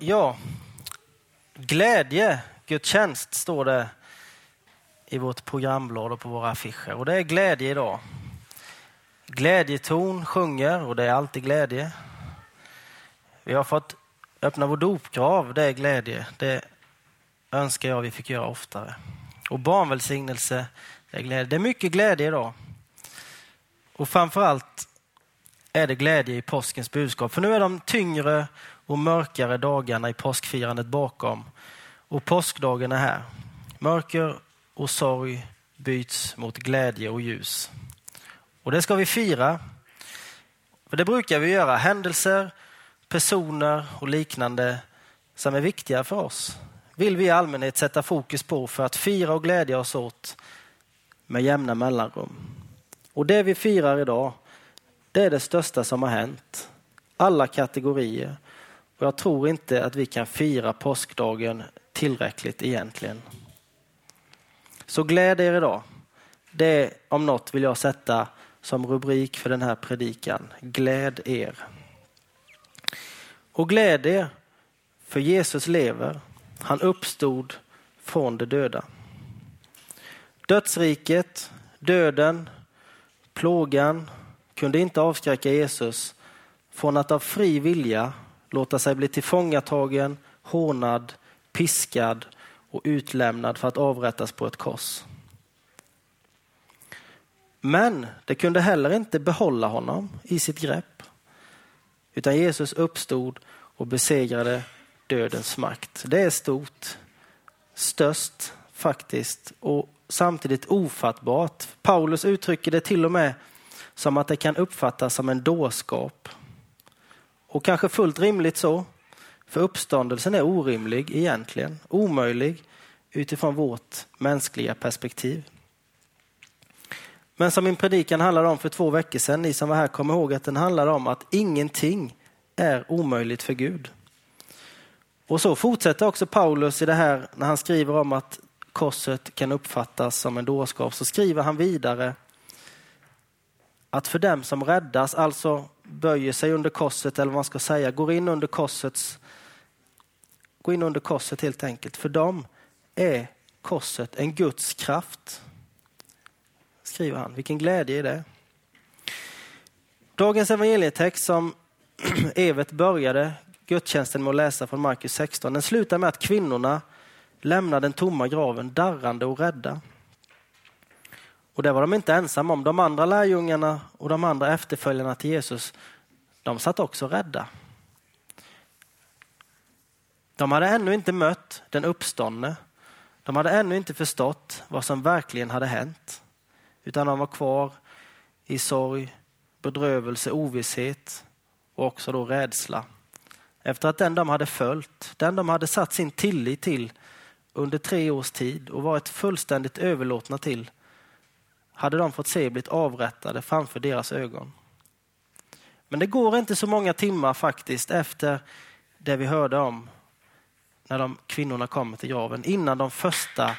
Ja, glädje, gudstjänst står det i vårt programblad och på våra affischer. Och det är glädje idag. Glädjeton sjunger och det är alltid glädje. Vi har fått öppna vår dopgrav, det är glädje. Det önskar jag vi fick göra oftare. Och barnvälsignelse, det är glädje. Det är mycket glädje idag. Och framförallt är det glädje i påskens budskap. För nu är de tyngre och mörkare dagarna i påskfirandet bakom. Och påskdagen är här. Mörker och sorg byts mot glädje och ljus. Och det ska vi fira. För det brukar vi göra. Händelser, personer och liknande som är viktiga för oss vill vi i allmänhet sätta fokus på för att fira och glädja oss åt med jämna mellanrum. Och det vi firar idag, det är det största som har hänt. Alla kategorier. Och jag tror inte att vi kan fira påskdagen tillräckligt egentligen. Så gläd er idag. Det om något vill jag sätta som rubrik för den här predikan. Gläd er. Och gläd er, för Jesus lever. Han uppstod från de döda. Dödsriket, döden, plågan kunde inte avskräcka Jesus från att av fri vilja låta sig bli tillfångatagen, hånad, piskad och utlämnad för att avrättas på ett kors. Men det kunde heller inte behålla honom i sitt grepp. Utan Jesus uppstod och besegrade dödens makt. Det är stort, störst faktiskt och samtidigt ofattbart. Paulus uttrycker det till och med som att det kan uppfattas som en dårskap. Och kanske fullt rimligt så. För uppståndelsen är orimlig egentligen, omöjlig utifrån vårt mänskliga perspektiv. Men som min predikan handlade om för två veckor sedan, ni som var här kommer ihåg att den handlade om att ingenting är omöjligt för Gud. Och så fortsätter också Paulus i det här när han skriver om att korset kan uppfattas som en dårskap. Så skriver han vidare att för dem som räddas, alltså böjer sig under korset eller vad man ska säga, går in under korsets går in under korset helt enkelt. För dem är korset en Guds kraft. Skriver han. Vilken glädje i det. Dagens evangelietext som Evert började gudstjänsten med att läsa från Markus 16. Den slutar med att kvinnorna lämnar den tomma graven darrande och rädda. Och det var de inte ensamma om. De andra lärjungarna och de andra efterföljarna till Jesus, de satt också rädda. De hade ännu inte mött den uppståndne. De hade ännu inte förstått vad som verkligen hade hänt. Utan de var kvar i sorg, bedrövelse, ovisshet och också då rädsla. Efter att den de hade följt, den de hade satt sin tillit till under tre års tid och varit fullständigt överlåtna till, hade de fått se blivit avrättade framför deras ögon. Men det går inte så många timmar faktiskt efter det vi hörde om när de kvinnorna kommer till graven, innan de första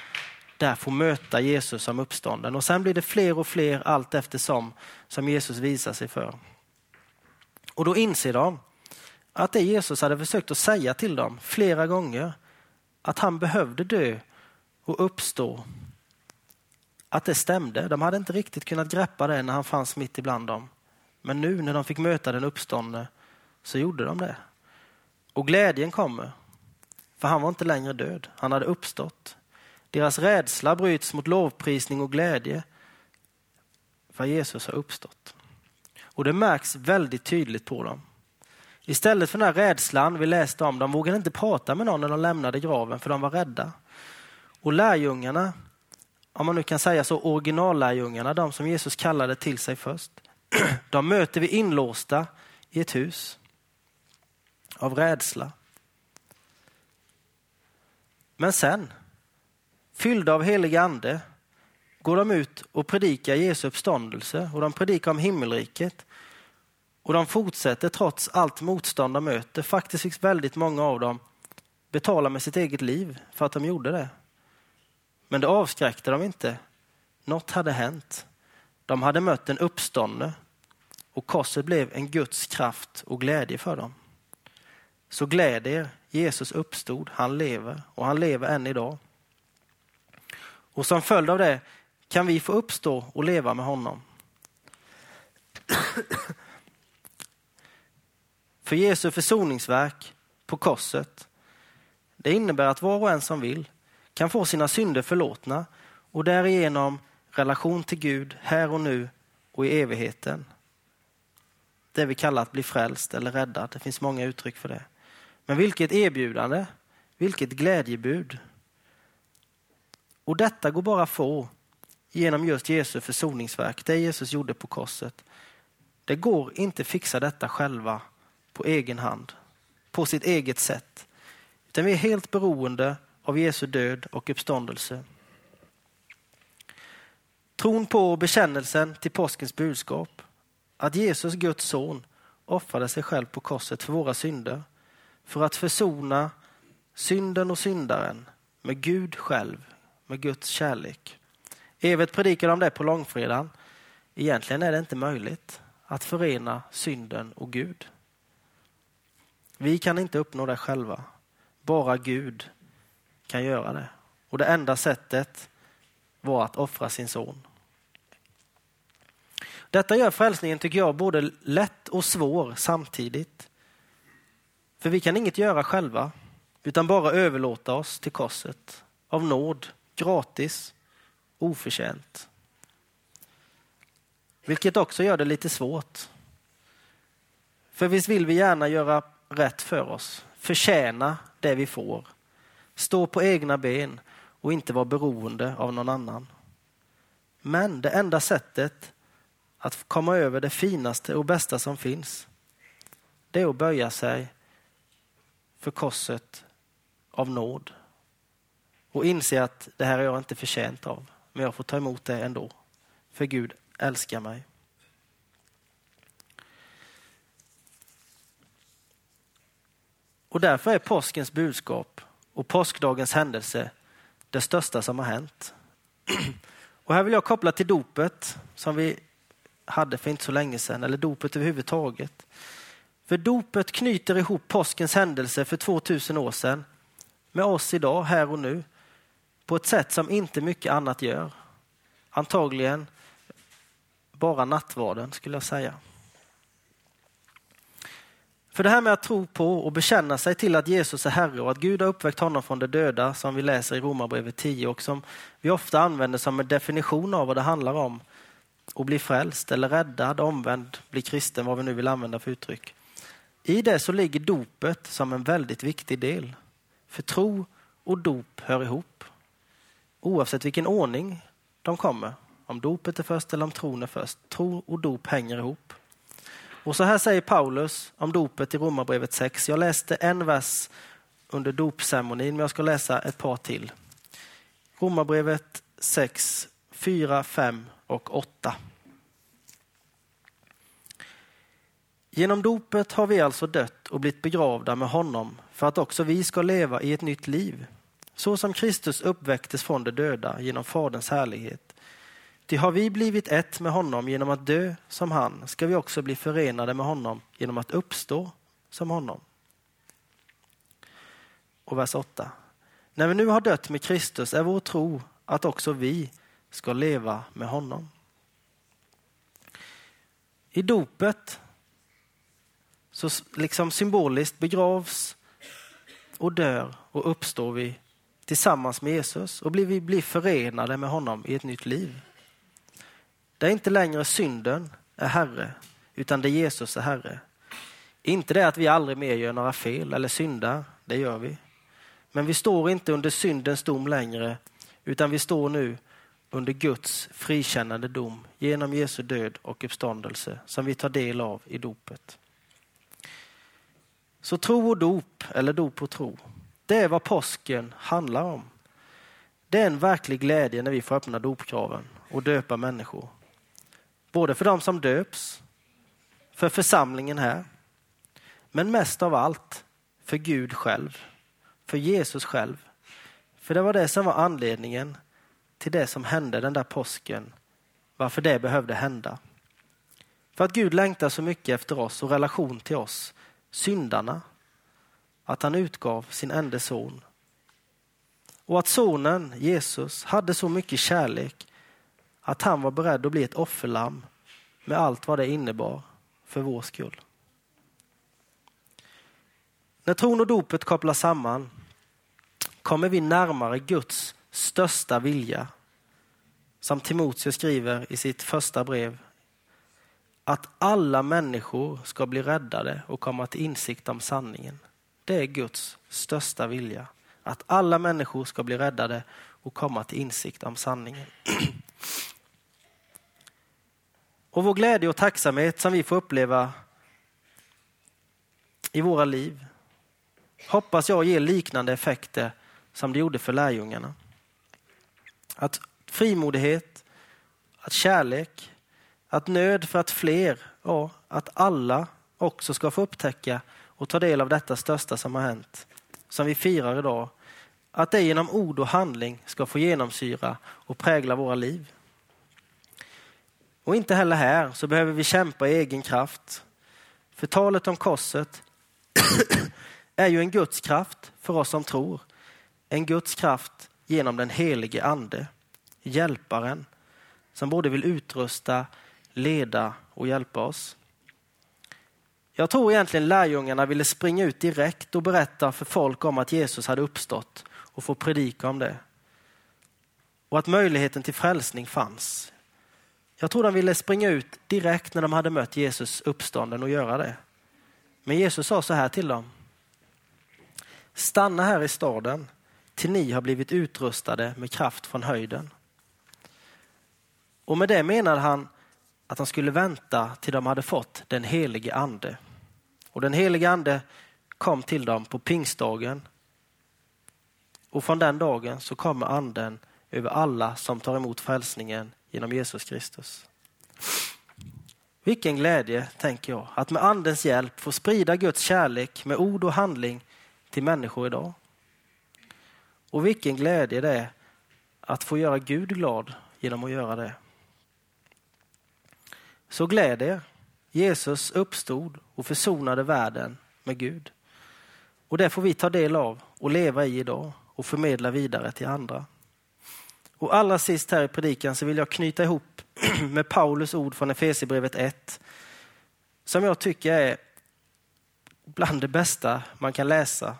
där får möta Jesus som uppstånden. Och sen blir det fler och fler allt eftersom som Jesus visar sig för. Och då inser de att det Jesus hade försökt att säga till dem flera gånger, att han behövde dö och uppstå, att det stämde. De hade inte riktigt kunnat greppa det när han fanns mitt ibland dem. Men nu när de fick möta den uppståndne så gjorde de det. Och glädjen kommer. För han var inte längre död, han hade uppstått. Deras rädsla bryts mot lovprisning och glädje. För Jesus har uppstått. Och det märks väldigt tydligt på dem. Istället för den här rädslan vi läste om, de vågade inte prata med någon när de lämnade graven för de var rädda. Och lärjungarna, om man nu kan säga så, originallärjungarna, de som Jesus kallade till sig först, de möter vi inlåsta i ett hus av rädsla. Men sen, fyllda av helig ande, går de ut och predikar Jesu uppståndelse och de predikar om himmelriket. Och de fortsätter trots allt motstånd de möter. Faktiskt fick väldigt många av dem betala med sitt eget liv för att de gjorde det. Men det avskräckte dem inte. Något hade hänt. De hade mött en uppståndne och korset blev en Guds kraft och glädje för dem. Så gläd er, Jesus uppstod, han lever och han lever än idag. Och som följd av det kan vi få uppstå och leva med honom. För Jesu försoningsverk på korset, det innebär att var och en som vill kan få sina synder förlåtna och därigenom relation till Gud här och nu och i evigheten. Det vi kallar att bli frälst eller räddad. Det finns många uttryck för det. Men vilket erbjudande, vilket glädjebud. Och detta går bara att få genom just Jesu försoningsverk, det Jesus gjorde på korset. Det går inte att fixa detta själva på egen hand, på sitt eget sätt. Utan vi är helt beroende av Jesu död och uppståndelse. Tron på bekännelsen till påskens budskap, att Jesus, Guds son, offrade sig själv på korset för våra synder, för att försona synden och syndaren med Gud själv, med Guds kärlek. Evert predikade om det på långfredagen. Egentligen är det inte möjligt att förena synden och Gud. Vi kan inte uppnå det själva. Bara Gud kan göra det. Och det enda sättet var att offra sin son. Detta gör frälsningen, tycker jag, både lätt och svår samtidigt. För vi kan inget göra själva, utan bara överlåta oss till korset. Av nåd, gratis, oförtjänt. Vilket också gör det lite svårt. För visst vill vi gärna göra rätt för oss, förtjäna det vi får, stå på egna ben och inte vara beroende av någon annan. Men det enda sättet att komma över det finaste och bästa som finns, det är att böja sig för korset av nåd och inse att det här är jag inte förtjänt av, men jag får ta emot det ändå. För Gud älskar mig. Och därför är påskens budskap och påskdagens händelse det största som har hänt. Och här vill jag koppla till dopet som vi hade för inte så länge sedan, eller dopet överhuvudtaget. För dopet knyter ihop påskens händelse för 2000 år sedan med oss idag, här och nu, på ett sätt som inte mycket annat gör. Antagligen bara nattvarden skulle jag säga. För det här med att tro på och bekänna sig till att Jesus är Herre och att Gud har uppväckt honom från de döda, som vi läser i Romarbrevet 10 och som vi ofta använder som en definition av vad det handlar om. Att bli frälst eller räddad, omvänd, bli kristen, vad vi nu vill använda för uttryck. I det så ligger dopet som en väldigt viktig del. För tro och dop hör ihop. Oavsett vilken ordning de kommer. Om dopet är först eller om tron är först. Tro och dop hänger ihop. Och så här säger Paulus om dopet i Romarbrevet 6. Jag läste en vers under dopceremonin, men jag ska läsa ett par till. Romarbrevet 6, 4, 5 och 8. Genom dopet har vi alltså dött och blivit begravda med honom för att också vi ska leva i ett nytt liv. Så som Kristus uppväcktes från de döda genom Faderns härlighet Ty har vi blivit ett med honom genom att dö som han, ska vi också bli förenade med honom genom att uppstå som honom. Och vers 8. När vi nu har dött med Kristus är vår tro att också vi ska leva med honom. I dopet så liksom symboliskt begravs och dör och uppstår vi tillsammans med Jesus och blir vi blir förenade med honom i ett nytt liv. Det är inte längre synden är Herre, utan det Jesus är Herre. Inte det att vi aldrig mer gör några fel eller syndar, det gör vi. Men vi står inte under syndens dom längre, utan vi står nu under Guds frikännande dom genom Jesu död och uppståndelse som vi tar del av i dopet. Så tro och dop, eller dop och tro, det är vad påsken handlar om. Det är en verklig glädje när vi får öppna dopkraven och döpa människor. Både för de som döps, för församlingen här, men mest av allt för Gud själv, för Jesus själv. För det var det som var anledningen till det som hände den där påsken, varför det behövde hända. För att Gud längtar så mycket efter oss och relation till oss, syndarna. att han utgav sin enda son. Och att sonen, Jesus, hade så mycket kärlek att han var beredd att bli ett offerlamm med allt vad det innebar för vår skull. När tron och dopet kopplas samman kommer vi närmare Guds största vilja. Som Timoteus skriver i sitt första brev. Att alla människor ska bli räddade och komma till insikt om sanningen. Det är Guds största vilja. Att alla människor ska bli räddade och komma till insikt om sanningen. Och vår glädje och tacksamhet som vi får uppleva i våra liv hoppas jag ger liknande effekter som det gjorde för lärjungarna. Att frimodighet, att kärlek, att nöd för att fler, ja, att alla också ska få upptäcka och ta del av detta största som har hänt, som vi firar idag. Att det genom ord och handling ska få genomsyra och prägla våra liv. Och inte heller här så behöver vi kämpa i egen kraft. För talet om korset är ju en Guds kraft för oss som tror. En Guds kraft genom den helige ande, hjälparen, som både vill utrusta, leda och hjälpa oss. Jag tror egentligen lärjungarna ville springa ut direkt och berätta för folk om att Jesus hade uppstått och få predika om det. Och att möjligheten till frälsning fanns. Jag tror de ville springa ut direkt när de hade mött Jesus uppstånden och göra det. Men Jesus sa så här till dem. Stanna här i staden till ni har blivit utrustade med kraft från höjden. Och med det menade han att han skulle vänta till de hade fått den helige ande. Och den helige ande kom till dem på pingstdagen. Och från den dagen så kommer anden över alla som tar emot frälsningen genom Jesus Kristus. Vilken glädje, tänker jag, att med andens hjälp få sprida Guds kärlek med ord och handling till människor idag. Och vilken glädje det är att få göra Gud glad genom att göra det. Så gläd er. Jesus uppstod och försonade världen med Gud. Och det får vi ta del av och leva i idag och förmedla vidare till andra. Och allra sist här i predikan så vill jag knyta ihop med Paulus ord från Efesierbrevet 1. Som jag tycker är bland det bästa man kan läsa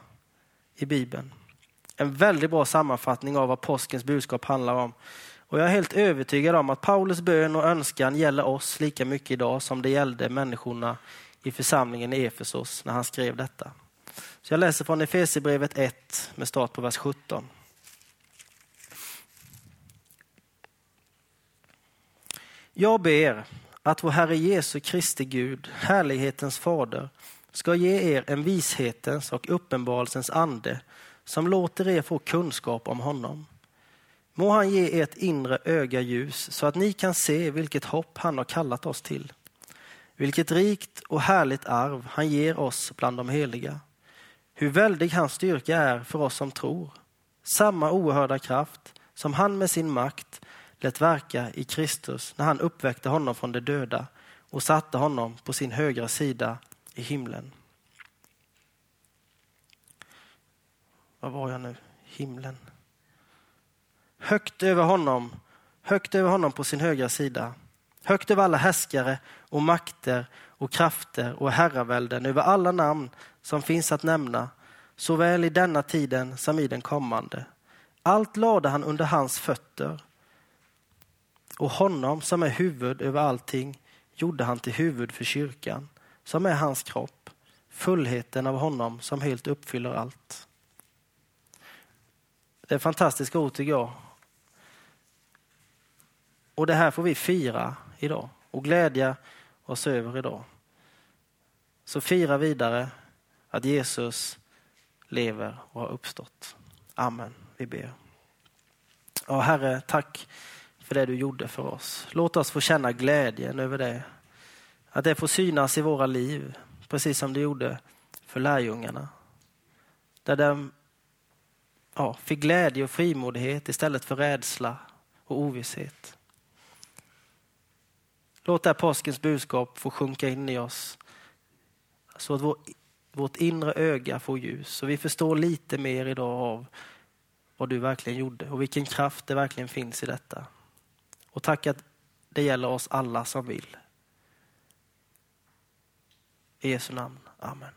i Bibeln. En väldigt bra sammanfattning av vad påskens budskap handlar om. Och jag är helt övertygad om att Paulus bön och önskan gäller oss lika mycket idag som det gällde människorna i församlingen i Efesos när han skrev detta. Så jag läser från Efesierbrevet 1 med start på vers 17. Jag ber att vår Herre Jesu Kristi Gud, härlighetens fader, ska ge er en vishetens och uppenbarelsens ande som låter er få kunskap om honom. Må han ge ert inre öga ljus så att ni kan se vilket hopp han har kallat oss till. Vilket rikt och härligt arv han ger oss bland de heliga. Hur väldig hans styrka är för oss som tror. Samma oerhörda kraft som han med sin makt lät verka i Kristus när han uppväckte honom från de döda och satte honom på sin högra sida i himlen. Var var jag nu? Himlen. Högt över honom, högt över honom på sin högra sida. Högt över alla härskare och makter och krafter och herravälden, över alla namn som finns att nämna, såväl i denna tiden som i den kommande. Allt lade han under hans fötter och honom som är huvud över allting gjorde han till huvud för kyrkan, som är hans kropp, fullheten av honom som helt uppfyller allt. Det är fantastiska ord tycker jag. Och det här får vi fira idag och glädja oss över idag. Så fira vidare att Jesus lever och har uppstått. Amen. Vi ber. Ja, Herre, tack för det du gjorde för oss. Låt oss få känna glädjen över det. Att det får synas i våra liv, precis som det gjorde för lärjungarna. Där de ja, fick glädje och frimodighet istället för rädsla och ovisshet. Låt det här påskens budskap få sjunka in i oss så att vår, vårt inre öga får ljus så vi förstår lite mer idag av vad du verkligen gjorde och vilken kraft det verkligen finns i detta. Och tack att det gäller oss alla som vill. I Jesu namn. Amen.